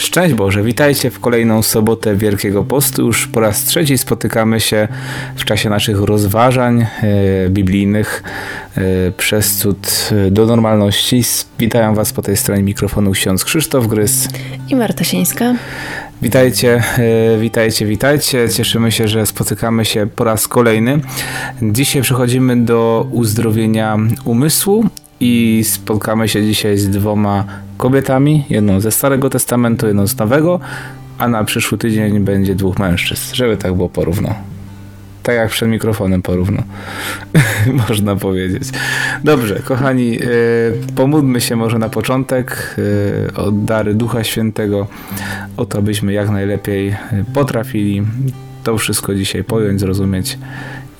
Szczęść Boże, witajcie w kolejną sobotę Wielkiego Postu. Już po raz trzeci spotykamy się w czasie naszych rozważań e, biblijnych e, przez cud do normalności. Witają Was po tej stronie mikrofonu ksiądz Krzysztof Grys i Marta Sieńska. Witajcie, e, witajcie, witajcie. Cieszymy się, że spotykamy się po raz kolejny. Dzisiaj przechodzimy do uzdrowienia umysłu i spotkamy się dzisiaj z dwoma kobietami, jedną ze Starego Testamentu, jedną z Nowego, a na przyszły tydzień będzie dwóch mężczyzn, żeby tak było porówno. Tak jak przed mikrofonem porówno. Można powiedzieć. Dobrze, kochani, yy, się może na początek yy, dary Ducha Świętego, o to, byśmy jak najlepiej potrafili to wszystko dzisiaj pojąć, zrozumieć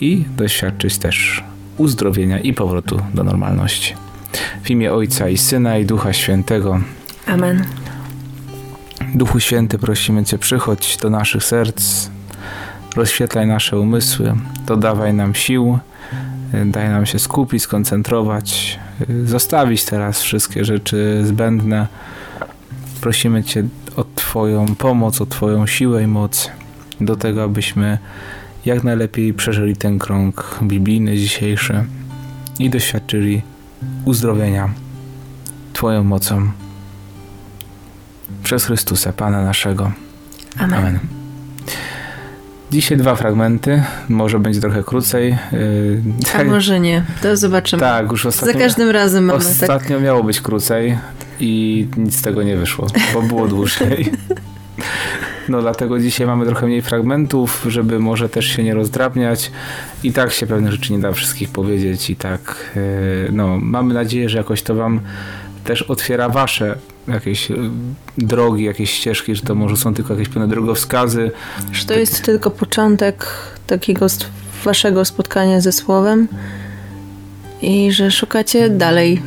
i doświadczyć też uzdrowienia i powrotu do normalności. W imię Ojca i Syna i Ducha Świętego. Amen. Duchu Święty, prosimy Cię, przychodź do naszych serc, rozświetlaj nasze umysły, dodawaj nam sił, daj nam się skupić, skoncentrować, zostawić teraz wszystkie rzeczy zbędne. Prosimy Cię o Twoją pomoc, o Twoją siłę i moc do tego, abyśmy jak najlepiej przeżyli ten krąg biblijny dzisiejszy i doświadczyli uzdrowienia Twoją mocą przez Chrystusa, Pana naszego. Amen. Amen. Dzisiaj dwa fragmenty, może będzie trochę krócej. A tak, może nie, to zobaczymy. Tak, już ostatnio. Za każdym razem mamy tak- Ostatnio tak... miało być krócej i nic z tego nie wyszło, bo było dłużej. No dlatego dzisiaj mamy trochę mniej fragmentów, żeby może też się nie rozdrabniać. I tak się pewne rzeczy nie da wszystkich powiedzieć i tak e, no mamy nadzieję, że jakoś to wam też otwiera wasze jakieś e, drogi, jakieś ścieżki, że to może są tylko jakieś pewne drogowskazy. Że to jest tylko początek takiego waszego spotkania ze Słowem i że szukacie dalej.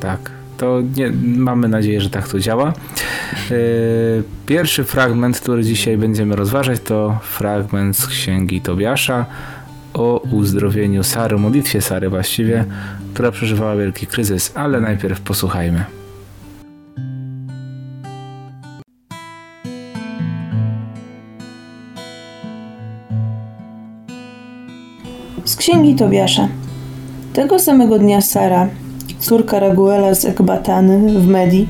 Tak to nie, mamy nadzieję, że tak to działa. E, pierwszy fragment, który dzisiaj będziemy rozważać, to fragment z księgi Tobiasza o uzdrowieniu Sary, modlitwie Sary właściwie, która przeżywała wielki kryzys, ale najpierw posłuchajmy. Z księgi Tobiasza. Tego samego dnia Sara, córka Raguela z Ekbatany w Medii,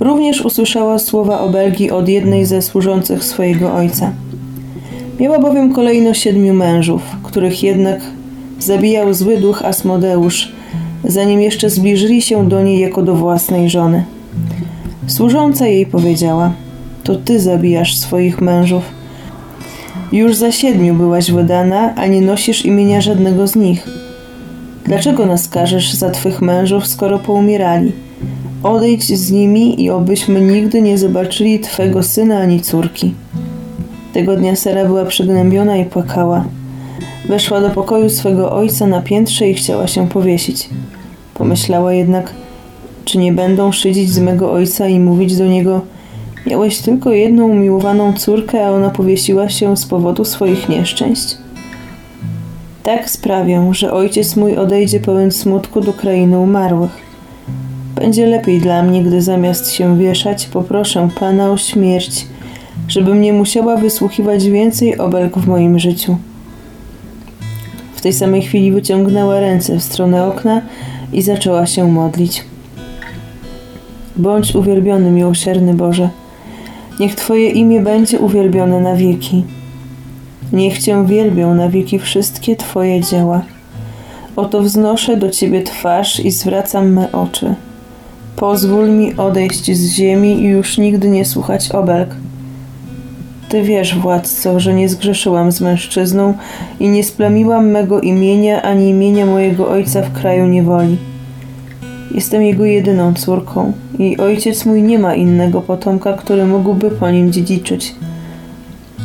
również usłyszała słowa obelgi od jednej ze służących swojego ojca. Miała bowiem kolejno siedmiu mężów, których jednak zabijał zły duch Asmodeusz, zanim jeszcze zbliżyli się do niej jako do własnej żony. Służąca jej powiedziała: To ty zabijasz swoich mężów. Już za siedmiu byłaś wydana, a nie nosisz imienia żadnego z nich. Dlaczego nas karzesz za twych mężów, skoro poumierali? Odejdź z nimi i obyśmy nigdy nie zobaczyli twego syna ani córki. Tego dnia Sara była przygnębiona i płakała. Weszła do pokoju swego ojca na piętrze i chciała się powiesić. Pomyślała jednak, czy nie będą szydzić z mego ojca i mówić do niego: Miałeś tylko jedną umiłowaną córkę, a ona powiesiła się z powodu swoich nieszczęść? Tak sprawię, że ojciec mój odejdzie pełen smutku do krainy umarłych. Będzie lepiej dla mnie, gdy zamiast się wieszać, poproszę Pana o śmierć, żebym nie musiała wysłuchiwać więcej obelg w moim życiu. W tej samej chwili wyciągnęła ręce w stronę okna i zaczęła się modlić. Bądź uwielbiony, miłosierny Boże. Niech Twoje imię będzie uwielbione na wieki. Niech Cię wielbią na wieki wszystkie Twoje dzieła. Oto wznoszę do Ciebie twarz i zwracam me oczy. Pozwól mi odejść z ziemi i już nigdy nie słuchać obelg. Ty wiesz, władco, że nie zgrzeszyłam z mężczyzną i nie splamiłam mego imienia ani imienia mojego ojca w kraju niewoli. Jestem jego jedyną córką i ojciec mój nie ma innego potomka, który mógłby po nim dziedziczyć.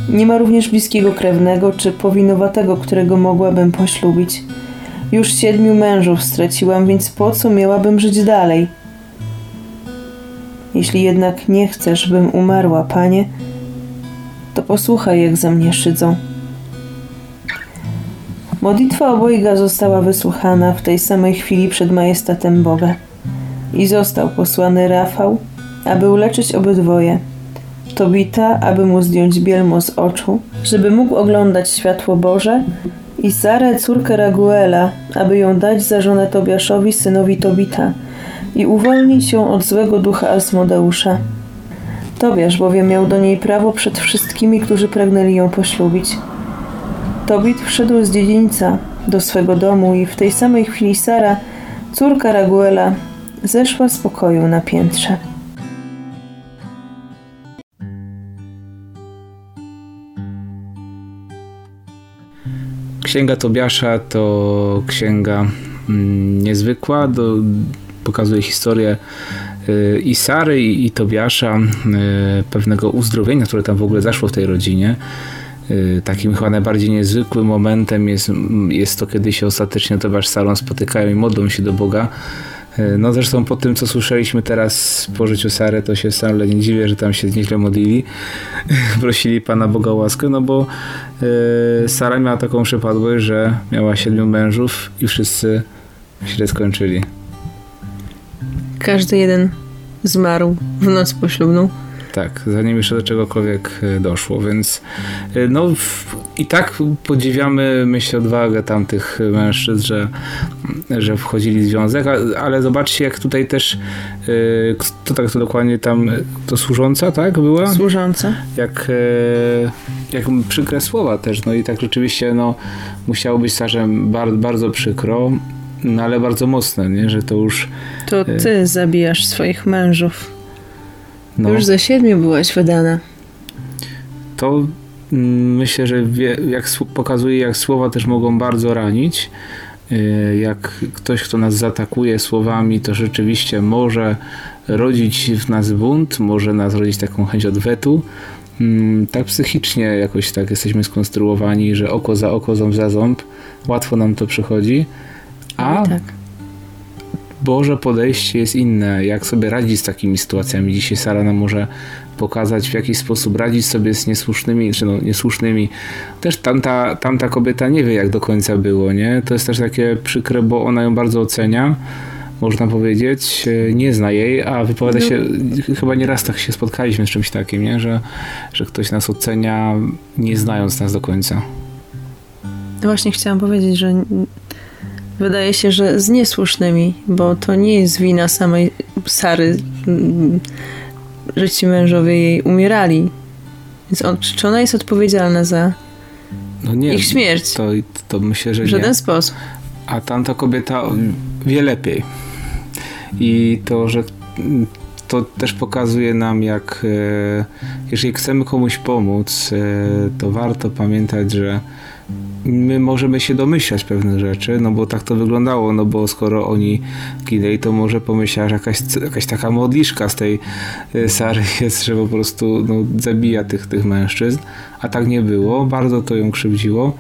Nie ma również bliskiego krewnego czy powinowatego, którego mogłabym poślubić. Już siedmiu mężów straciłam, więc po co miałabym żyć dalej? Jeśli jednak nie chcesz, bym umarła, panie, to posłuchaj, jak za mnie szydzą. Modlitwa obojga została wysłuchana w tej samej chwili przed majestatem Boga i został posłany Rafał, aby uleczyć obydwoje – Tobita, aby mu zdjąć bielmo z oczu, żeby mógł oglądać światło Boże, i Sarę, córkę Raguela, aby ją dać za żonę Tobiaszowi, synowi Tobita, i uwolnić ją od złego ducha Asmodeusza. Tobiasz bowiem miał do niej prawo przed wszystkimi, którzy pragnęli ją poślubić. Tobit wszedł z dziedzińca do swego domu i w tej samej chwili Sara, córka Raguela, zeszła z pokoju na piętrze. Księga Tobiasza to księga mm, niezwykła, do, pokazuje historię y, i Sary, i, Tobiasza, y, pewnego uzdrowienia, które tam w ogóle zaszło w tej rodzinie. Y, Takim chyba najbardziej niezwykłym momentem jest, jest to, kiedy się ostatecznie Tobiasz z Sarą spotykają i modlą się do Boga. Y, No zresztą po tym, co słyszeliśmy teraz po życiu Sary, to się wcale nie dziwię, że tam się nieźle modlili. Prosili Pana Boga o łaskę, no bo y, Sara miała taką przypadłość, że miała siedmiu mężów i wszyscy źle skończyli. Każdy jeden zmarł w noc poślubną. Tak, zanim jeszcze do czegokolwiek e, doszło, więc e, no i tak podziwiamy, myślę, odwagę tamtych mężczyzn, że, że wchodzili w związek, ale zobaczcie, jak tutaj też e, to tak to dokładnie tam, to służąca, tak, była? Służąca. jak, e, jak przykre słowa też, no i tak rzeczywiście no, musiało być Sarzem bardzo, bardzo przykro, no ale bardzo mocne, nie, że to już To ty zabijasz swoich mężów. no, Już ze siedmiu byłaś wydana. to myślę, że wie, jak pokazuje, jak słowa też mogą bardzo ranić. Y, Jak ktoś, kto nas zaatakuje słowami, to rzeczywiście może rodzić w nas bunt, może nas rodzić taką chęć odwetu. Mm, Tak psychicznie jakoś tak jesteśmy skonstruowani, że oko za oko, ząb za ząb. Łatwo nam to przychodzi. A tak. Boże podejście jest inne, jak sobie radzić z takimi sytuacjami. Dzisiaj Sara nam może pokazać, w jaki sposób radzić sobie z niesłusznymi, czy no, niesłusznymi. Też tamta, tamta kobieta nie wie, jak do końca było, nie? To jest też takie przykre, bo ona ją bardzo ocenia, można powiedzieć, e, nie zna jej, a wypowiada się, chyba nieraz tak się spotkaliśmy z czymś takim, nie? Że, że ktoś nas ocenia, nie znając nas do końca. No Właśnie chciałam powiedzieć, że wydaje się, że z niesłusznymi, bo to nie jest wina samej Sary, mm, że ci mężowie jej umierali. Więc on, czy ona jest odpowiedzialna za No nie, ich śmierć? to, to myślę, że w nie. żaden sposób. a tamta kobieta wie lepiej. I to, że to też pokazuje nam, jak e, jeżeli chcemy komuś pomóc, e, to warto pamiętać, że my możemy się domyślać pewnych rzeczy, no bo tak to wyglądało, no bo skoro oni ginęli, to może pomyślała, że jakaś, jakaś taka modliszka z tej e, Sary jest, że po prostu no, zabija tych, tych mężczyzn, a tak nie było, bardzo to ją krzywdziło.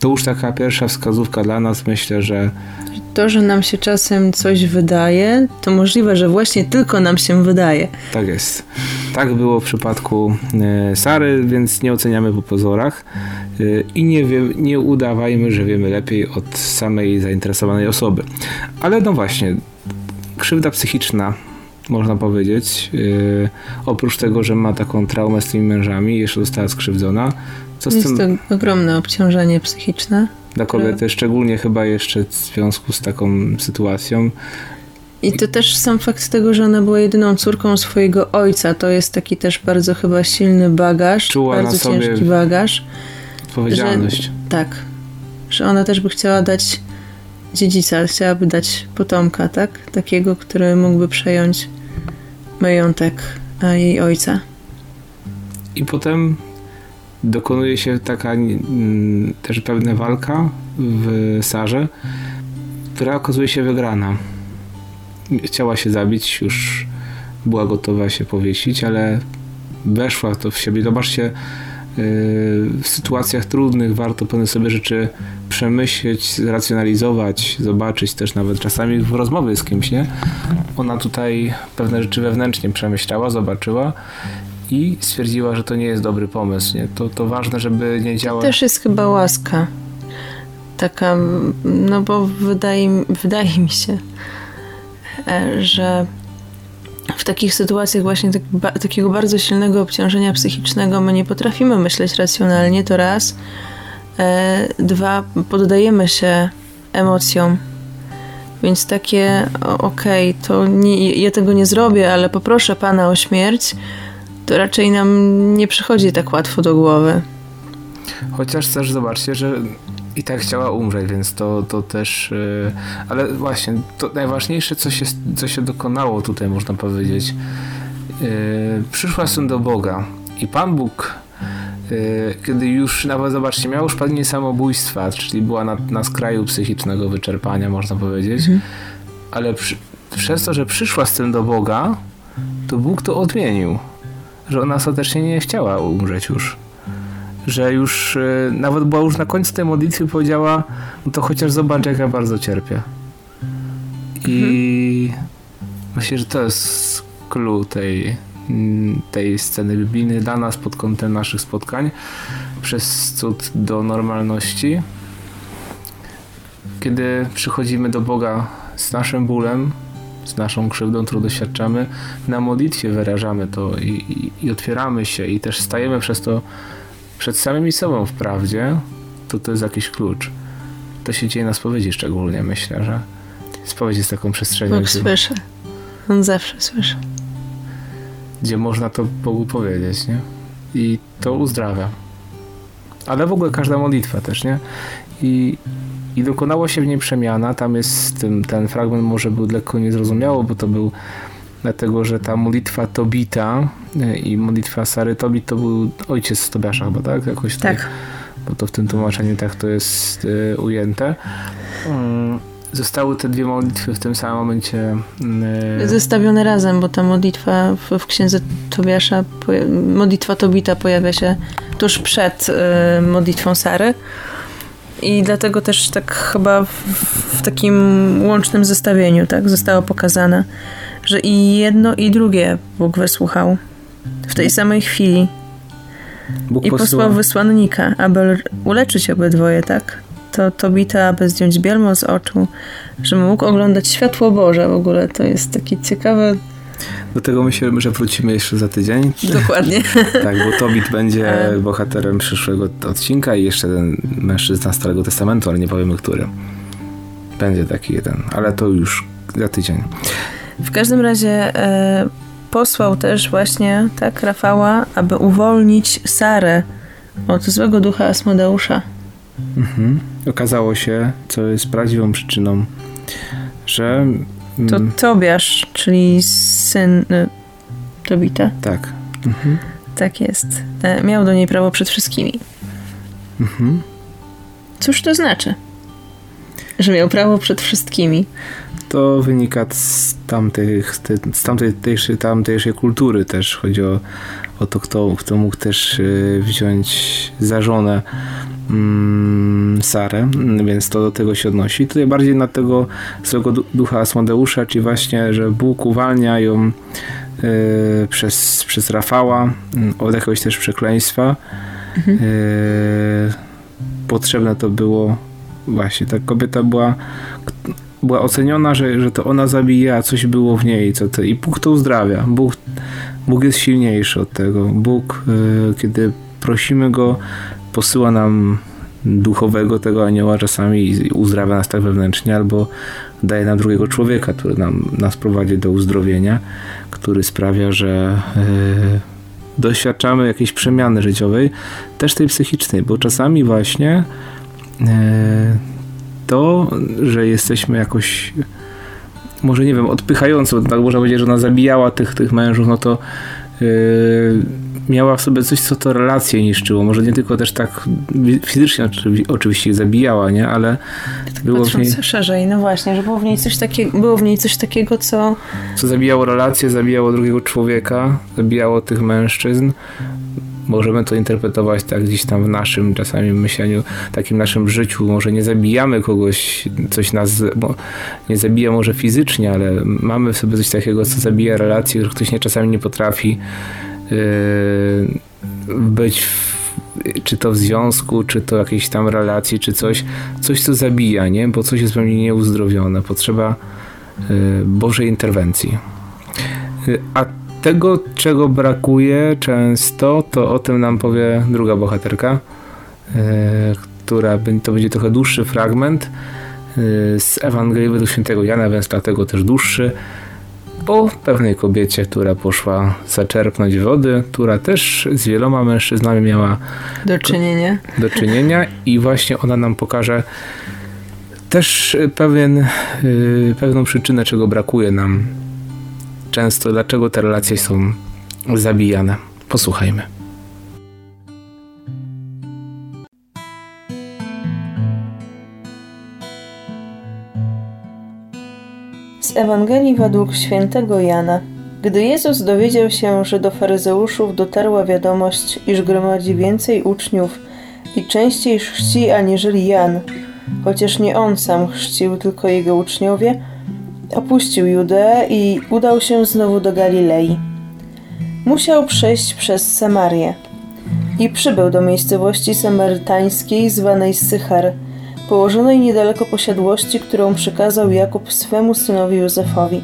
To już taka pierwsza wskazówka dla nas, myślę, że To, że nam się czasem coś wydaje, to możliwe, że właśnie tylko nam się wydaje. tak jest. Tak było w przypadku e, Sary, więc nie oceniamy po pozorach e, i nie, wie, nie udawajmy, że wiemy lepiej od samej zainteresowanej osoby. Ale no właśnie, krzywda psychiczna, można powiedzieć, e, oprócz tego, że ma taką traumę z tymi mężami, jeszcze została skrzywdzona. Co Jest tym to ogromne obciążenie psychiczne. Dla kobiety, szczególnie chyba jeszcze w związku z taką sytuacją, I to też sam fakt tego, że ona była jedyną córką swojego ojca, to jest taki też bardzo chyba silny bagaż, Czuła bardzo ciężki bagaż. odpowiedzialność. Tak, że ona też by chciała dać dziedzica, chciałaby dać potomka, tak? Takiego, który mógłby przejąć majątek jej ojca. I potem dokonuje się taka też pewna walka w Sarze, która okazuje się wygrana. Chciała się zabić, już była gotowa się powiesić, ale weszła to w siebie. Zobaczcie, yy, w sytuacjach trudnych warto pewne sobie rzeczy przemyśleć, zracjonalizować, zobaczyć też nawet czasami w rozmowie z kimś, nie? Ona tutaj pewne rzeczy wewnętrznie przemyślała, zobaczyła i stwierdziła, że to nie jest dobry pomysł. Nie? To, to ważne, żeby nie działać. Też jest chyba łaska. Taka, no bo wydaje, mi- wydaje mi się, e, że w takich sytuacjach właśnie tak, ba, takiego bardzo silnego obciążenia psychicznego my nie potrafimy myśleć racjonalnie, to raz. E, dwa, poddajemy się emocjom. Więc takie, okej, to nie, ja tego nie zrobię, ale poproszę pana o śmierć, to raczej nam nie przychodzi tak łatwo do głowy. Chociaż też zobaczcie, że i tak chciała umrzeć, więc to, to też. Yy, ale właśnie, to najważniejsze, co się, co się dokonało tutaj, można powiedzieć. Yy, przyszła syn do Boga i Pan Bóg, yy, kiedy już nawet zobaczcie, miał już padnie samobójstwa, czyli była na, na skraju psychicznego wyczerpania, można powiedzieć, ale przy, przez to, że przyszła z tym do Boga, to Bóg to odmienił. Że ona ostatecznie nie chciała umrzeć już że już e, nawet była już na końcu tej modlitwy powiedziała, no to chociaż zobacz jak ja bardzo cierpię. I myślę, że to jest clue tej, tej sceny biblijnej dla nas pod kątem naszych spotkań przez cud do normalności. Kiedy przychodzimy do Boga z naszym bólem, z naszą krzywdą, którą doświadczamy, na modlitwie wyrażamy to i, i, i otwieramy się i też stajemy przez to przed samymi sobą w prawdzie, to to jest jakiś klucz. To się dzieje na spowiedzi szczególnie, myślę, że spowiedź jest taką przestrzenią, Bóg gdzie, słyszy. On zawsze słyszy. gdzie można to Bogu powiedzieć, nie? I to uzdrawia. Ale w ogóle każda modlitwa też, nie? I, i dokonała się w niej przemiana. Tam jest ten, ten fragment może był lekko niezrozumiało, bo to był dlatego, że ta modlitwa Tobita y, i modlitwa Sary Tobit to był ojciec Tobiasza chyba, tak? Jakoś tutaj. Tak. bo to w tym tłumaczeniu tak to jest y, ujęte. Mm, Zostały te dwie modlitwy w tym samym momencie. y, Zestawione razem, bo ta modlitwa w, w księdze Tobiasza, modlitwa Tobita pojawia się tuż przed y, modlitwą Sary. I dlatego też tak chyba w, w takim łącznym zestawieniu tak zostało pokazane, że i jedno i drugie Bóg wysłuchał w tej samej chwili Bóg i posyła- posłał wysłannika, aby uleczyć obydwoje, tak? To Tobita, aby zdjąć bielmo z oczu, żeby mógł oglądać światło Boże w ogóle. To jest takie ciekawe. Do tego myślę, że wrócimy jeszcze za tydzień. Dokładnie. Tak, bo Tobit będzie E. bohaterem przyszłego odcinka i jeszcze ten mężczyzna Starego Testamentu, ale nie powiemy który. Będzie taki jeden, ale to już za tydzień. W każdym razie e, posłał też właśnie tak Rafała, aby uwolnić Sarę od złego ducha Asmodeusza. Mhm. Okazało się, co jest prawdziwą przyczyną, że. To mm, Tobiasz, czyli syn y, Tobita, tak. Mhm. tak jest, e, miał do niej prawo przed wszystkimi. Mhm. Cóż to znaczy? Że miał prawo przed wszystkimi. To wynika z, tamtych, z tamtej, tamtejszej, tamtejszej kultury też. Chodzi o, o to, kto, kto mógł też y, wziąć za żonę mm, Sarę, mm, więc to do tego się odnosi. Tutaj bardziej na tego złego du- ducha Asmodeusza, czyli właśnie, że Bóg uwalnia ją y, przez, przez Rafała mm, od jakiegoś też przekleństwa. Mhm. Y, potrzebne to było właśnie, ta kobieta była była oceniona, że, że to ona zabija, coś było w niej, co to, i Bóg to uzdrawia. Bóg, Bóg jest silniejszy od tego. Bóg, y, kiedy prosimy Go, posyła nam duchowego tego anioła czasami i uzdrawia nas tak wewnętrznie, albo daje nam drugiego człowieka, który nam, nas prowadzi do uzdrowienia, który sprawia, że y, doświadczamy jakiejś przemiany życiowej, też tej psychicznej, bo czasami właśnie y, to, że jesteśmy jakoś może nie wiem, odpychająco, tak można powiedzieć, że ona zabijała tych, tych mężów, no to yy, miała w sobie coś, co to relacje niszczyło. Może nie tylko też tak fizycznie oczywi- oczywiście zabijała, nie? Ale było w niej, szerzej, no właśnie, że było w niej coś takiego, było w niej coś takiego, co co zabijało relacje, zabijało drugiego człowieka, zabijało tych mężczyzn. Możemy to interpretować tak gdzieś tam w naszym czasami myśleniu, takim naszym życiu. Może nie zabijamy kogoś, coś nas, nie zabija może fizycznie, ale mamy w sobie coś takiego, co zabija relacje, że ktoś nie czasami nie potrafi być w, czy to w związku, czy to jakiejś tam relacji, czy coś, coś co zabija, nie? Bo coś jest we mnie nieuzdrowione. Potrzeba yy, Bożej interwencji. Y, A tego, czego brakuje często, to o tym nam powie druga bohaterka, y, która to będzie trochę dłuższy fragment y, z Ewangelii według świętego Jana, więc dlatego też dłuższy, o pewnej kobiecie, która poszła zaczerpnąć wody, która też z wieloma mężczyznami miała Do czynienia. do czynienia i właśnie ona nam pokaże też pewien, y, pewną przyczynę, czego brakuje nam często, dlaczego te relacje są zabijane. Posłuchajmy. Z Ewangelii według świętego Jana. Gdy Jezus dowiedział się, że do faryzeuszów dotarła wiadomość, iż gromadzi więcej uczniów i częściej chrzci aniżeli Jan, chociaż nie on sam chrzcił, tylko jego uczniowie, opuścił Judeę i udał się znowu do Galilei. Musiał przejść przez Samarię i przybył do miejscowości samarytańskiej zwanej Sychar, położonej niedaleko posiadłości, którą przekazał Jakub swemu synowi Józefowi.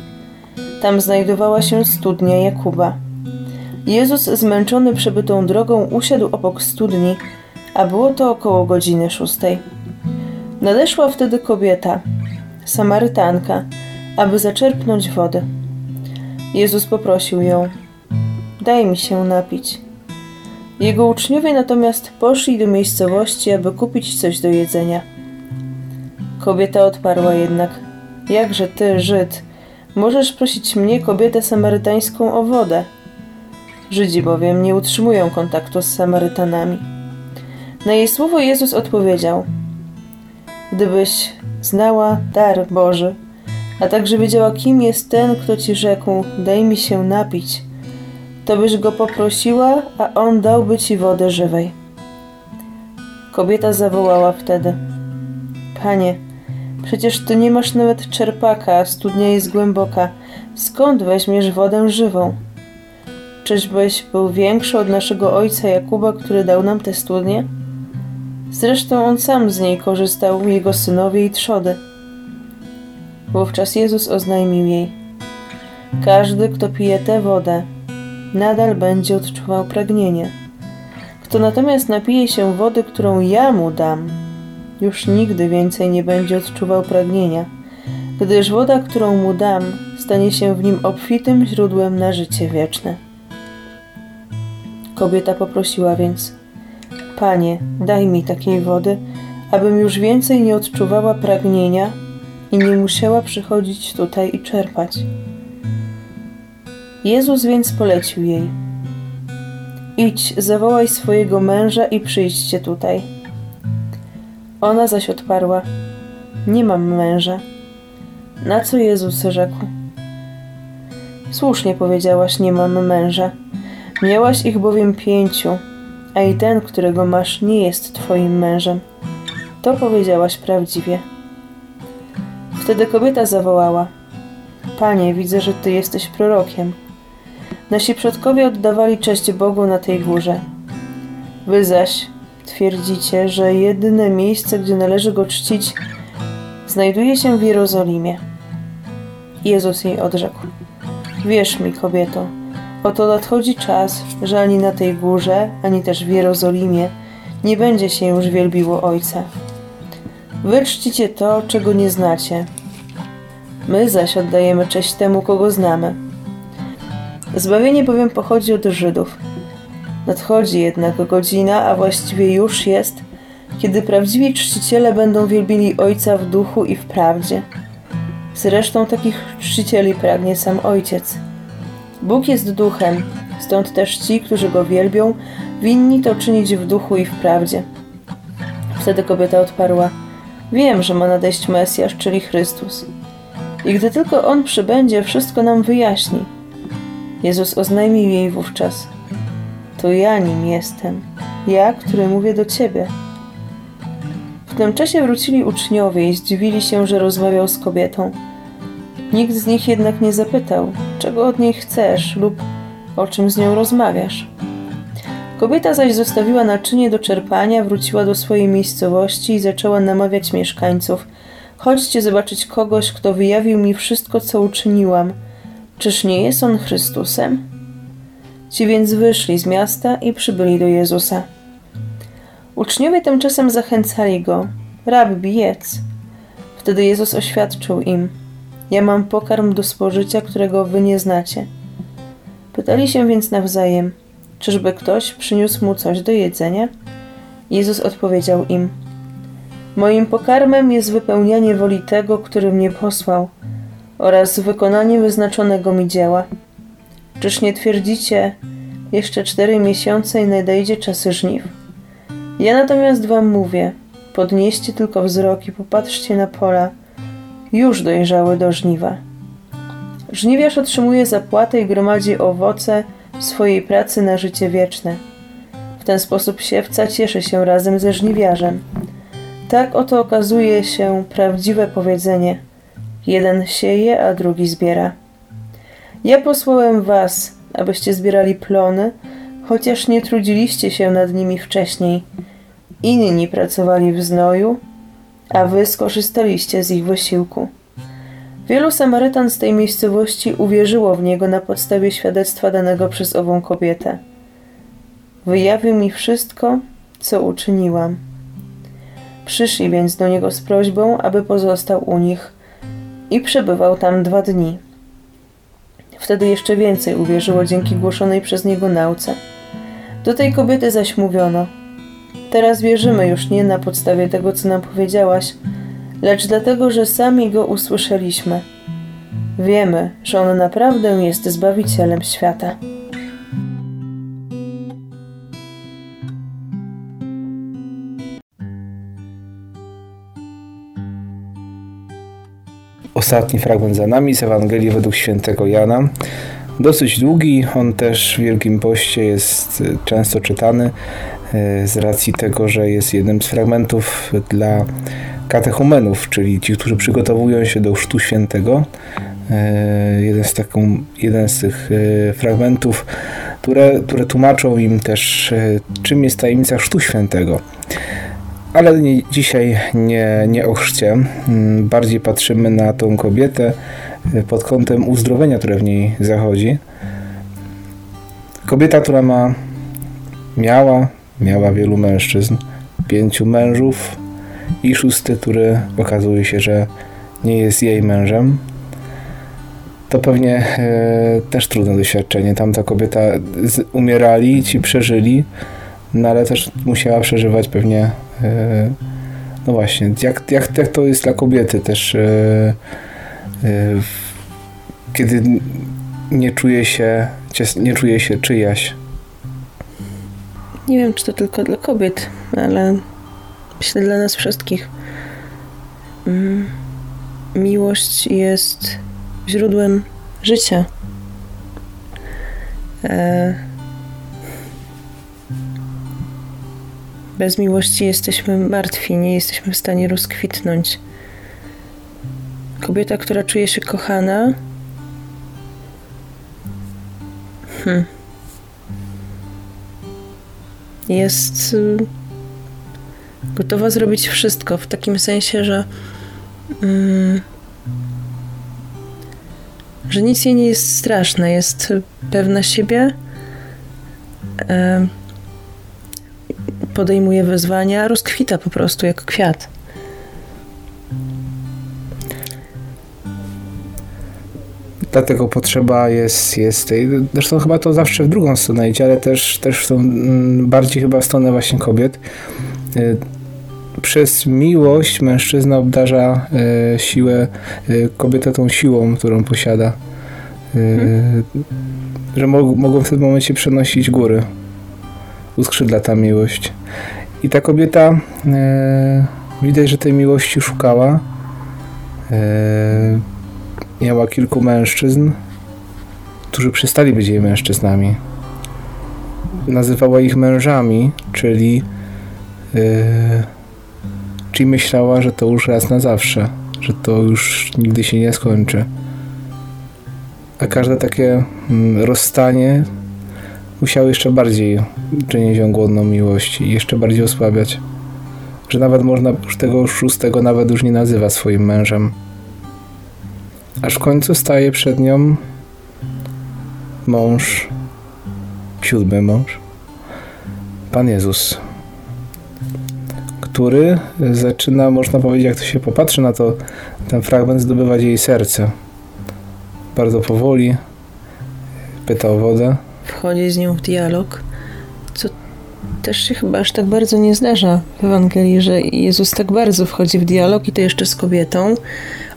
Tam znajdowała się studnia Jakuba. Jezus, zmęczony przebytą drogą, usiadł obok studni, a było to około godziny szóstej. Nadeszła wtedy kobieta, Samarytanka, aby zaczerpnąć wody. Jezus poprosił ją: Daj mi się napić. Jego uczniowie natomiast poszli do miejscowości, aby kupić coś do jedzenia. Kobieta odparła jednak: Jakże ty, Żyd, możesz prosić mnie, kobietę samarytańską, o wodę? Żydzi bowiem nie utrzymują kontaktu z Samarytanami. Na jej słowo Jezus odpowiedział: Gdybyś znała dar Boży, a także wiedziała, kim jest ten, kto ci rzekł: Daj mi się napić, to byś go poprosiła, a on dałby ci wodę żywej. Kobieta zawołała wtedy: Panie, przecież ty nie masz nawet czerpaka, a studnia jest głęboka. Skąd weźmiesz wodę żywą? Czyżbyś był większy od naszego ojca Jakuba, który dał nam tę studnię? Zresztą on sam z niej korzystał, jego synowie i trzody. Wówczas Jezus oznajmił jej: Każdy, kto pije tę wodę, nadal będzie odczuwał pragnienie. Kto natomiast napije się wody, którą ja mu dam, już nigdy więcej nie będzie odczuwał pragnienia, gdyż woda, którą mu dam, stanie się w nim obfitym źródłem na życie wieczne. Kobieta poprosiła więc: Panie, daj mi takiej wody, abym już więcej nie odczuwała pragnienia i nie musiała przychodzić tutaj i czerpać. Jezus więc polecił jej: Idź, zawołaj swojego męża i przyjdźcie tutaj. Ona zaś odparła: Nie mam męża. Na co Jezus rzekł: Słusznie powiedziałaś: Nie mam męża. Miałaś ich bowiem pięciu, a i ten, którego masz, nie jest twoim mężem. To powiedziałaś prawdziwie. Wtedy kobieta zawołała: Panie, widzę, że ty jesteś prorokiem. Nasi przodkowie oddawali cześć Bogu na tej górze. Wy zaś twierdzicie, że jedyne miejsce, gdzie należy go czcić, znajduje się w Jerozolimie. Jezus jej odrzekł: Wierz mi, kobieto, oto nadchodzi czas, że ani na tej górze, ani też w Jerozolimie nie będzie się już wielbiło Ojca. Wy czcicie to, czego nie znacie. My zaś oddajemy cześć temu, kogo znamy. Zbawienie bowiem pochodzi od Żydów. Nadchodzi jednak godzina, a właściwie już jest, kiedy prawdziwi czciciele będą wielbili Ojca w duchu i w prawdzie. Zresztą takich czcicieli pragnie sam Ojciec. Bóg jest duchem, stąd też ci, którzy go wielbią, winni to czynić w duchu i w prawdzie. Wtedy kobieta odparła: Wiem, że ma nadejść Mesjasz, czyli Chrystus. I gdy tylko on przybędzie, wszystko nam wyjaśni. Jezus oznajmił jej wówczas: To ja nim jestem, ja, który mówię do ciebie. W tym czasie wrócili uczniowie i zdziwili się, że rozmawiał z kobietą. Nikt z nich jednak nie zapytał, czego od niej chcesz lub o czym z nią rozmawiasz. Kobieta zaś zostawiła naczynie do czerpania, wróciła do swojej miejscowości i zaczęła namawiać mieszkańców: Chodźcie zobaczyć kogoś, kto wyjawił mi wszystko, co uczyniłam. Czyż nie jest on Chrystusem? Ci więc wyszli z miasta i przybyli do Jezusa. Uczniowie tymczasem zachęcali go: Rabbi, jedz. Wtedy Jezus oświadczył im: Ja mam pokarm do spożycia, którego wy nie znacie. Pytali się więc nawzajem: Czyżby ktoś przyniósł mu coś do jedzenia? Jezus odpowiedział im: Moim pokarmem jest wypełnianie woli tego, który mnie posłał, oraz wykonanie wyznaczonego mi dzieła. Czyż nie twierdzicie, jeszcze cztery miesiące i nadejdzie czasy żniw? Ja natomiast wam mówię, podnieście tylko wzrok i popatrzcie na pola, już dojrzały do żniwa. Żniwiarz otrzymuje zapłatę i gromadzi owoce swojej pracy na życie wieczne. W ten sposób siewca cieszy się razem ze żniwiarzem. Tak oto okazuje się prawdziwe powiedzenie: jeden sieje, a drugi zbiera. Ja posłałem was, abyście zbierali plony, chociaż nie trudziliście się nad nimi wcześniej. Inni pracowali w znoju, a wy skorzystaliście z ich wysiłku. Wielu Samarytan z tej miejscowości uwierzyło w niego na podstawie świadectwa danego przez ową kobietę. Wyjawił mi wszystko, co uczyniłam. Przyszli więc do niego z prośbą, aby pozostał u nich i przebywał tam dwa dni. Wtedy jeszcze więcej uwierzyło dzięki głoszonej przez niego nauce. Do tej kobiety zaś mówiono: Teraz wierzymy już nie na podstawie tego, co nam powiedziałaś, lecz dlatego, że sami go usłyszeliśmy. Wiemy, że on naprawdę jest zbawicielem świata. Ostatni fragment za nami z Ewangelii według świętego Jana. Dosyć długi, on też w Wielkim Poście jest y, często czytany y, z racji tego, że jest jednym z fragmentów dla katechumenów, czyli ci, którzy przygotowują się do Chrztu Świętego. Y, Jeden z, taką, jeden z tych fragmentów, które, które tłumaczą im też, czym jest tajemnica Chrztu Świętego. Ale nie, dzisiaj nie, nie o chrzcie. Mm, Bardziej patrzymy na tą kobietę y, pod kątem uzdrowienia, które w niej zachodzi. Kobieta, która ma, miała, miała wielu mężczyzn, pięciu mężów i szósty, który okazuje się, że nie jest jej mężem. To pewnie e, też trudne doświadczenie. Tamta kobieta z, umierali, ci przeżyli, no ale też musiała przeżywać pewnie no właśnie, jak, jak, jak to jest dla kobiety też e, e, kiedy nie czuje się nie czuje się czyjaś Nie wiem, czy to tylko dla kobiet, ale myślę dla nas wszystkich. Mm, Miłość jest źródłem życia. E, Bez miłości jesteśmy martwi, nie jesteśmy w stanie rozkwitnąć. Kobieta, która czuje się kochana, hmm, jest y, gotowa zrobić wszystko w takim sensie, że, mm, że nic jej nie jest straszne, jest pewna siebie. Podejmuje wyzwania, rozkwita po prostu jak kwiat. Dlatego potrzeba jest, jest tej, zresztą chyba to zawsze w drugą stronę idzie, ale też, też w tą, mm, bardziej chyba w stronę właśnie kobiet. Y, przez miłość mężczyzna obdarza y, siłę, y, kobietę tą siłą, którą posiada. Hmm. Że mogą w tym momencie przenosić góry uskrzydla ta miłość. I ta kobieta e, widać, że tej miłości szukała. E, miała kilku mężczyzn, którzy przestali być jej mężczyznami. Nazywała ich mężami, czyli, e, czyli myślała, że to już raz na zawsze, że to już nigdy się nie skończy. A każde takie mm, rozstanie musiał jeszcze bardziej czynić ją głodną miłości i jeszcze bardziej osłabiać. Że nawet można już tego szóstego nawet już nie nazywa swoim mężem. Aż w końcu staje przed nią mąż, siódmy mąż, Pan Jezus, który zaczyna, można powiedzieć, jak to się popatrzy na to, ten fragment, zdobywać jej serce. Bardzo powoli, pyta o wodę. Wchodzi z nią w dialog, co też się chyba aż tak bardzo nie zdarza w Ewangelii, że Jezus tak bardzo wchodzi w dialog i to jeszcze z kobietą.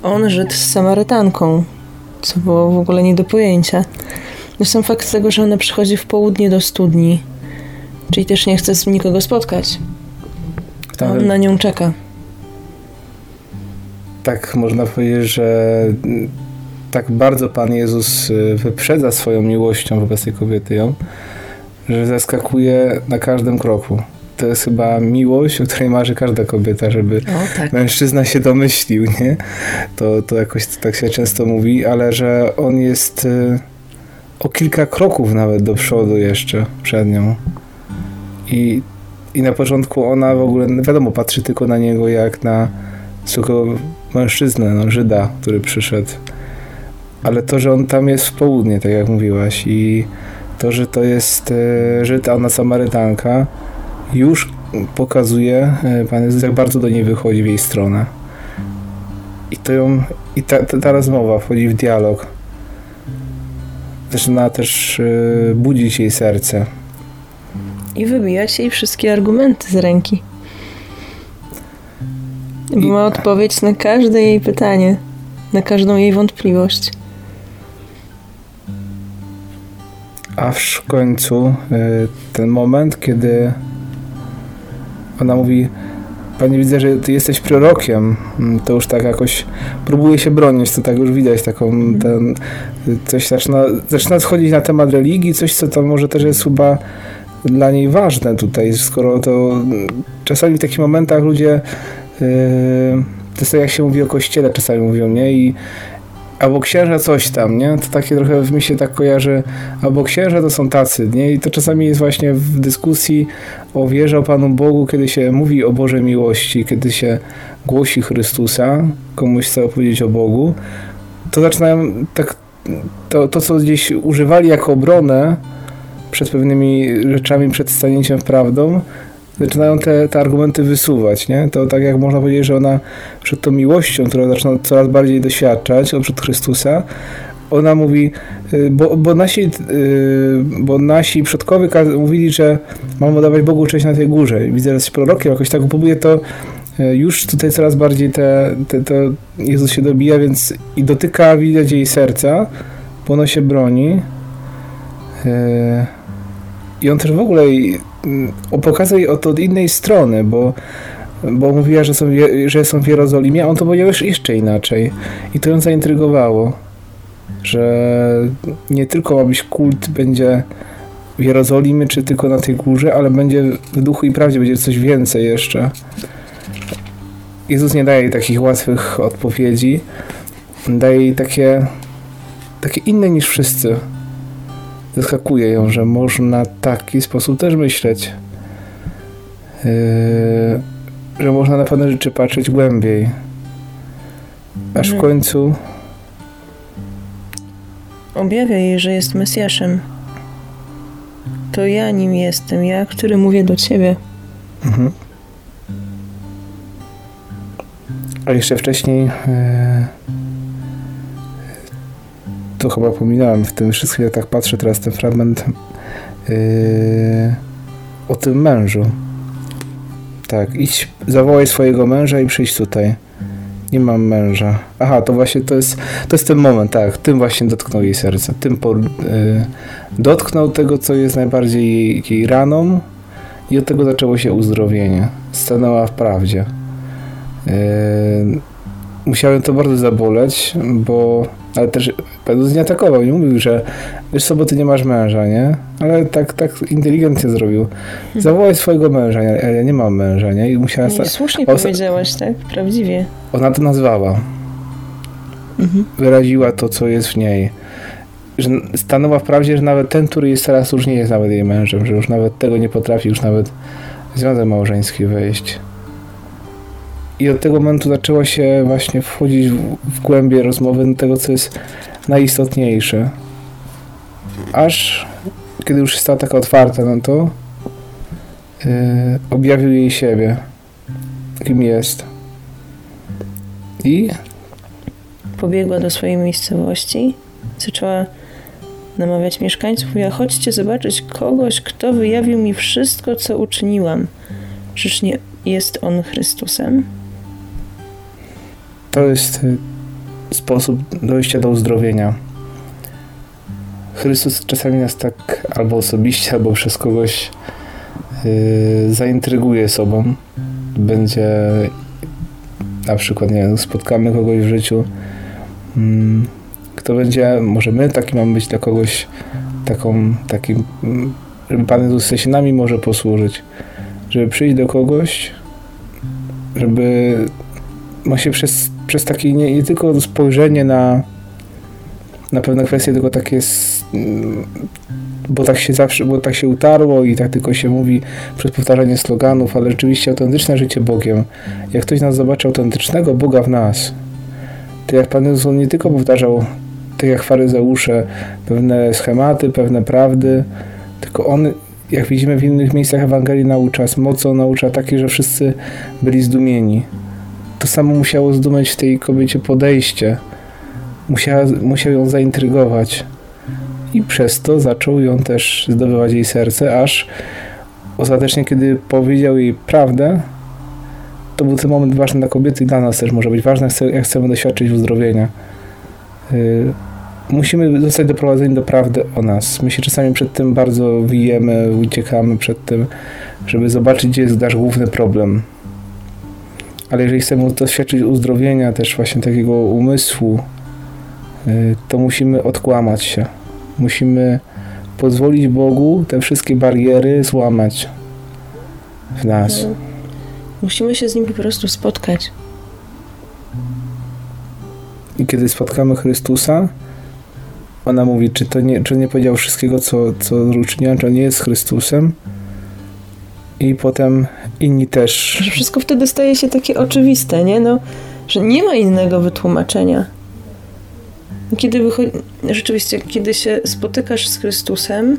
On żydł z Samarytanką, co było w ogóle nie do pojęcia. No sam fakt tego, że ona przychodzi w południe do studni, czyli też nie chce z nikogo spotkać. A Tam- on na nią czeka. tak można powiedzieć, że tak bardzo Pan Jezus y, wyprzedza swoją miłością wobec tej kobiety ją, że zaskakuje na każdym kroku. To jest chyba miłość, o której marzy każda kobieta, żeby O tak. mężczyzna się domyślił, nie? To, to jakoś tak się często mówi, ale że on jest y, o kilka kroków nawet do przodu jeszcze przed nią. I, I na początku ona w ogóle, no wiadomo, patrzy tylko na niego jak na zwykłego mężczyznę, no, Żyda, który przyszedł. Ale to, że on tam jest w południe, tak jak mówiłaś, i to, że to jest e, Żyd, a ona Samarytanka, już pokazuje e, Pan Jezus, jak bardzo do niej wychodzi w jej stronę. I to ją, i ta, ta, ta rozmowa wchodzi w dialog. Zaczyna też e, budzić jej serce. I wybijać jej wszystkie argumenty z ręki. Bo I- ma odpowiedź na każde jej pytanie, na każdą jej wątpliwość. Aż w końcu e, ten moment, kiedy ona mówi Panie, widzę, że ty jesteś prorokiem. Mm, To już tak jakoś próbuje się bronić, to tak już widać taką, ten, coś zaczyna, zaczyna schodzić na temat religii, coś, co tam może też jest chyba dla niej ważne tutaj, skoro to mm, czasami w takich momentach ludzie yy, to jest tak jak się mówi o kościele, czasami mówią, nie? I albo księża coś tam, nie? To takie trochę w mi się tak kojarzy, albo księża to są tacy, nie? I to czasami jest właśnie w dyskusji o wierze o Panu Bogu, kiedy się mówi o Bożej miłości, kiedy się głosi Chrystusa, komuś chce opowiedzieć o Bogu, to zaczynają tak, to, to co gdzieś używali jako obronę przed pewnymi rzeczami, przed stanięciem prawdą, zaczynają te, te argumenty wysuwać, nie? To tak jak można powiedzieć, że ona przed tą miłością, którą zaczyna coraz bardziej doświadczać od Chrystusa, ona mówi, y, bo, bo, nasi, y, bo nasi przodkowie mówili, że mamy oddawać Bogu cześć na tej górze. Widzę, że jesteś prorokiem, jakoś tak próbuje to y, już tutaj coraz bardziej te, te, to Jezus się dobija, więc i dotyka, widać jej serca, bo ono się broni. I on też w ogóle pokazał jej od, od innej strony, bo bo mówiła, że są, że są w Jerozolimie, a on to powiedział jeszcze inaczej. I to ją zaintrygowało, że nie tylko ma być kult, będzie w Jerozolimie, czy tylko na tej górze, ale będzie w duchu i prawdzie, będzie coś więcej jeszcze. Jezus nie daje jej takich łatwych odpowiedzi, daje jej takie, takie inne niż wszyscy. Zaskakuje ją, że można w taki sposób też myśleć. Yy, że można na pewne rzeczy patrzeć głębiej. Aż w Mhm. końcu Objawia jej, że jest Mesjaszem. To ja nim jestem, ja, który mówię do ciebie. Mhm. A jeszcze wcześniej e, to chyba pominąłem w tym wszystkim, jak tak patrzę teraz ten fragment e, o tym mężu. Tak, idź, zawołaj swojego męża i przyjdź tutaj. Nie mam męża. Aha, to właśnie to jest, to jest ten moment, tak. Tym właśnie dotknął jej serce. Tym po, e, dotknął tego, co jest najbardziej jej, jej raną, i od tego zaczęło się uzdrowienie. Stanęła w prawdzie. Yy, musiałem to bardzo zaboleć, bo ale też Pedus nie atakował, nie mówił, że wiesz co, bo ty nie masz męża, nie? Ale tak, tak inteligentnie zrobił. Zawołaj swojego męża, nie? ja nie mam męża, nie? I musiała... Sta- słusznie Osa- powiedziałaś, tak? Prawdziwie. ona to nazwała. Mhm. Wyraziła to, co jest w niej. Że stanęła w prawdzie, że nawet ten, który jest teraz, już nie jest nawet jej mężem, że już nawet tego nie potrafi, już nawet związek małżeński wejść. I od tego momentu zaczęło się właśnie wchodzić w, w głębie rozmowy tego, co jest najistotniejsze. aż kiedy już stała taka otwarta, no to yy, objawił jej siebie, kim jest. I Pobiegła do swojej miejscowości, zaczęła namawiać mieszkańców, mówiła, chodźcie zobaczyć kogoś, kto wyjawił mi wszystko, co uczyniłam. Czyż nie jest on Chrystusem? To jest y, sposób dojścia do uzdrowienia. Chrystus czasami nas tak albo osobiście, albo przez kogoś yy, zaintryguje sobą. Będzie na przykład, nie wiem, spotkamy kogoś w życiu, mm, kto będzie, może my taki mamy być dla kogoś taką, takim, mm, żeby Pan Jezus się nami może posłużyć. Żeby przyjść do kogoś, żeby ma się przez, przez takie nie, nie tylko spojrzenie na, na pewne kwestie, tylko takie, mm, bo tak się zawsze, bo tak się utarło i tak tylko się mówi przez powtarzanie sloganów, ale rzeczywiście autentyczne życie Bogiem. Jak ktoś nas zobaczy autentycznego Boga w nas, to jak Pan Jezus on nie tylko powtarzał, tak jak faryzeusze, pewne schematy, pewne prawdy, tylko On, jak widzimy w innych miejscach Ewangelii, naucza z mocą, naucza takie, że wszyscy byli zdumieni to samo musiało zdumieć w tej kobiecie podejście. Musiała, musiał ją zaintrygować. I przez to zaczął ją też zdobywać jej serce, aż ostatecznie, kiedy powiedział jej prawdę, to był ten moment ważny dla kobiety i dla nas też może być ważny, jak chcemy doświadczyć uzdrowienia. Yy, musimy zostać doprowadzeni do prawdy o nas. My się czasami przed tym bardzo wijemy, uciekamy przed tym, żeby zobaczyć, gdzie jest nasz główny problem ale jeżeli chcemy doświadczyć uzdrowienia, też właśnie takiego umysłu, y, to musimy odkłamać się. Musimy pozwolić Bogu te wszystkie bariery złamać w nas. Musimy się z nim po prostu spotkać. I kiedy spotkamy Chrystusa, ona mówi, czy to nie, czy nie powiedział wszystkiego, co, co uczyniłem, czy on nie jest Chrystusem. I potem inni też. Że wszystko wtedy staje się takie oczywiste, nie? No, że nie ma innego wytłumaczenia. Kiedy wychodzi, rzeczywiście, kiedy się spotykasz z Chrystusem,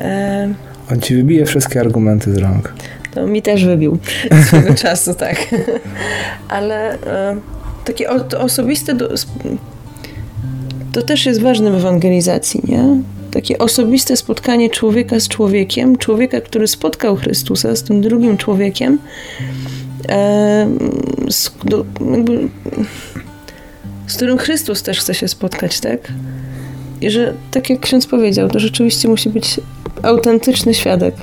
e, On ci wybije wszystkie argumenty z rąk. to mi też wybił swego czasu, tak. Ale e, takie o, to osobiste do, to też jest ważne w ewangelizacji, nie? Takie osobiste spotkanie człowieka z człowiekiem, człowieka, który spotkał Chrystusa z tym drugim człowiekiem, e, z, do, jakby, z którym Chrystus też chce się spotkać, tak? I że, tak jak ksiądz powiedział, to rzeczywiście musi być autentyczny świadek.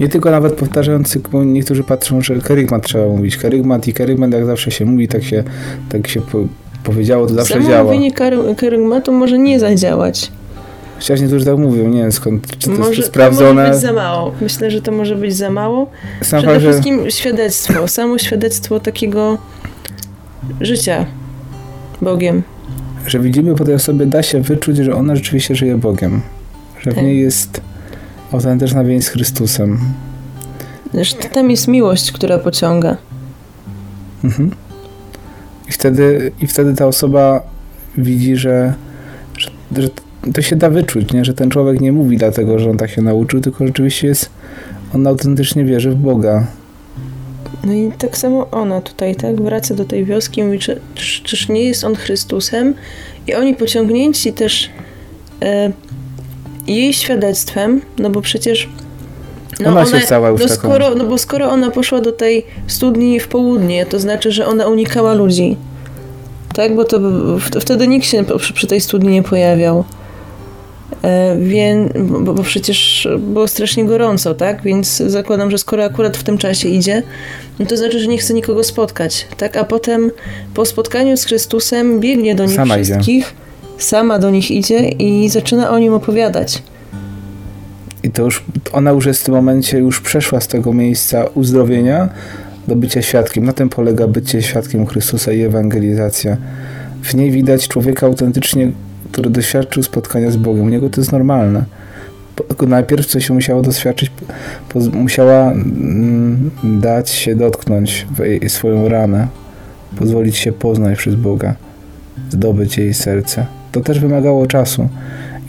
Nie tylko nawet powtarzający, bo niektórzy patrzą, że kerygmat trzeba mówić. Kerygmat i kerygmat, jak zawsze się mówi, tak się, tak się po, powiedziało, to zawsze Samo działa. mówienie kary- kerygmatu może nie zadziałać. Chociaż niektórzy tak mówią, nie wiem skąd, czy to może, jest to może sprawdzone. być za mało. Myślę, że to może być za mało. Sam Przede że wszystkim świadectwo, samo świadectwo takiego życia Bogiem. że widzimy po tej osobie, da się wyczuć, że ona rzeczywiście żyje Bogiem. Że w Tak. niej jest autentyczna więź z Chrystusem. Że tam jest miłość, która pociąga. Mhm. I, wtedy, I wtedy ta osoba widzi, że, że, że to się da wyczuć, nie? że ten człowiek nie mówi dlatego, że on tak się nauczył, tylko rzeczywiście jest, on autentycznie wierzy w Boga. No i tak samo ona tutaj, tak, wraca do tej wioski i mówi, czy, czy, czyż nie jest on Chrystusem? I oni pociągnięci też e, jej świadectwem, no bo przecież no Ona się stała już no taką- skoro, no bo skoro ona poszła do tej studni w południe, to znaczy, że ona unikała ludzi. Tak, bo to wtedy nikt się przy, przy tej studni nie pojawiał. E, więc, bo, bo przecież było strasznie gorąco, tak? Więc zakładam, że skoro akurat w tym czasie idzie, no to znaczy, że nie chce nikogo spotkać, tak? A potem po spotkaniu z Chrystusem biegnie do nich Sama idzie. wszystkich, sama do nich idzie i zaczyna o nim opowiadać. I to już, ona już jest w tym momencie, już przeszła z tego miejsca uzdrowienia do bycia świadkiem. Na tym polega bycie świadkiem Chrystusa i ewangelizacja. W niej widać człowieka autentycznie, który doświadczył spotkania z Bogiem. U niego to jest normalne. Najpierw coś musiało doświadczyć, musiała mm, dać się dotknąć swoją ranę, pozwolić się poznać przez Boga, zdobyć jej serce. To też wymagało czasu.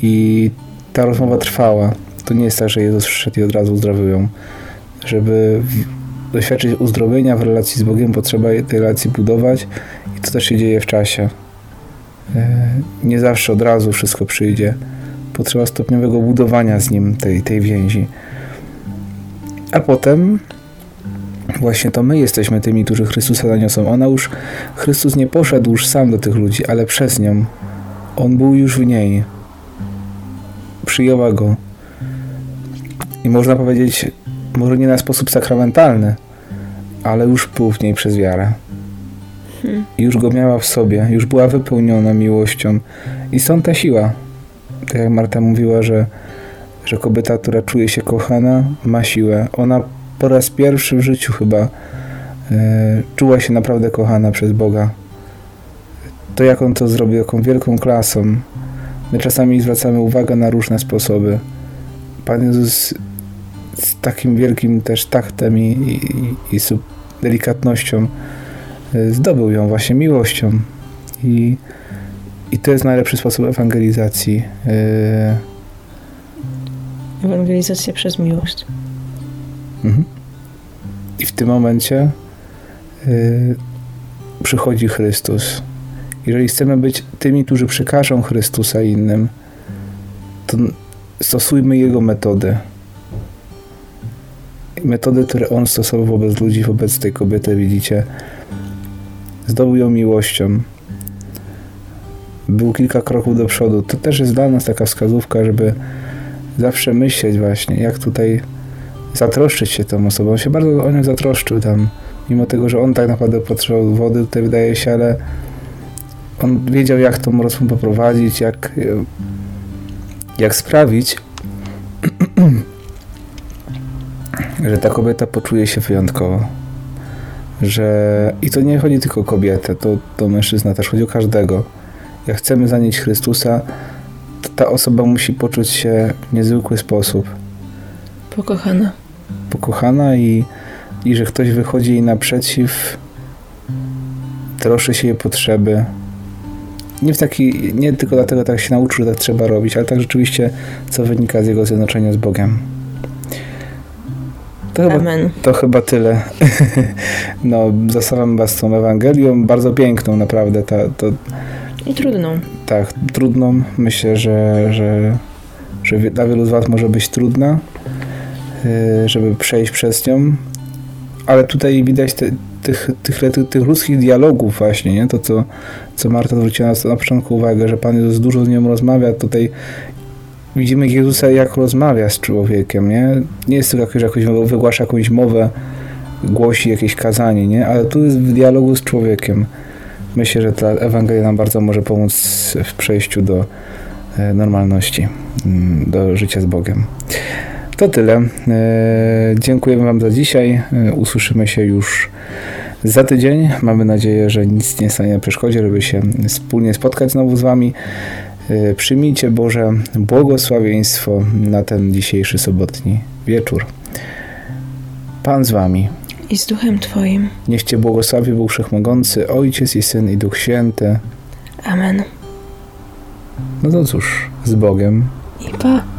I ta rozmowa trwała. To nie jest tak, że Jezus przyszedł i od razu uzdrowił ją. Żeby doświadczyć uzdrowienia w relacji z Bogiem, potrzeba tej relacji budować i to też się dzieje w czasie. E, Nie zawsze od razu wszystko przyjdzie. Potrzeba stopniowego budowania z Nim tej, tej więzi. A potem właśnie to my jesteśmy tymi, którzy Chrystusa zaniosą. Ona już, Chrystus nie poszedł już sam do tych ludzi, ale przez nią. On był już w niej. Przyjęła go. I można powiedzieć, może nie na sposób sakramentalny, ale już był w niej przez wiarę. Już go miała w sobie, już była wypełniona miłością. I stąd ta siła. Tak jak Marta mówiła, że, że kobieta, która czuje się kochana, ma siłę. Ona po raz pierwszy w życiu chyba e, czuła się naprawdę kochana przez Boga. To jak on to zrobił, jaką wielką klasą. My czasami zwracamy uwagę na różne sposoby. Pan Jezus z takim wielkim też taktem i, i, i delikatnością zdobył ją właśnie miłością. I, I to jest najlepszy sposób ewangelizacji. Y, Ewangelizacja przez miłość. Mhm. I w tym momencie y, przychodzi Chrystus. Jeżeli chcemy być tymi, którzy przekażą Chrystusa innym, to stosujmy Jego metody. Metody, które On stosował wobec ludzi, wobec tej kobiety, widzicie. Zdobył ją miłością. Był kilka kroków do przodu. To też jest dla nas taka wskazówka, żeby zawsze myśleć właśnie, jak tutaj zatroszczyć się tą osobą. On się bardzo o nią zatroszczył tam. Mimo tego, że on tak naprawdę potrzebował wody, tutaj wydaje się, ale on wiedział, jak tą rozmowę poprowadzić, jak, jak sprawić, że ta kobieta poczuje się wyjątkowo. Że i to nie chodzi tylko o kobietę, to, to mężczyzna też chodzi o każdego. Jak chcemy zanieść Chrystusa, to ta osoba musi poczuć się w niezwykły sposób Pokochana. pokochana i, i że ktoś wychodzi jej naprzeciw, troszczy się jej potrzeby. Nie, w taki, nie tylko dlatego tak się nauczył, że tak trzeba robić, ale tak rzeczywiście, co wynika z jego zjednoczenia z Bogiem. To chyba, Amen. to chyba tyle. no, zostawiam was z tą Ewangelią, bardzo piękną naprawdę. Ta, to, I trudną. tak, trudną. Myślę, że, że, że dla wielu z Was może być trudna, yy, żeby przejść przez nią, ale tutaj widać te, tych, tych, tych, tych ludzkich dialogów właśnie, nie? To, co, co Marta zwróciła na, na początku uwagę, że Pan Jezus dużo z nią rozmawia, tutaj widzimy Jezusa, jak rozmawia z człowiekiem, nie? Nie jest to jakoś, jakoś wygłasza jakąś mowę, głosi jakieś kazanie, nie? Ale tu jest w dialogu z człowiekiem. Myślę, że ta Ewangelia nam bardzo może pomóc w przejściu do e, normalności, mm, do życia z Bogiem. To tyle. E, Dziękujemy Wam za dzisiaj. E, Usłyszymy się już za tydzień. Mamy nadzieję, że nic nie stanie na przeszkodzie, żeby się wspólnie spotkać znowu z Wami. E, Przyjmijcie Boże błogosławieństwo na ten dzisiejszy sobotni wieczór. Pan z Wami. I z duchem Twoim. Niech Cię błogosławi Bóg Wszechmogący, Ojciec i Syn i Duch Święty. Amen. No to cóż, z Bogiem. I pa.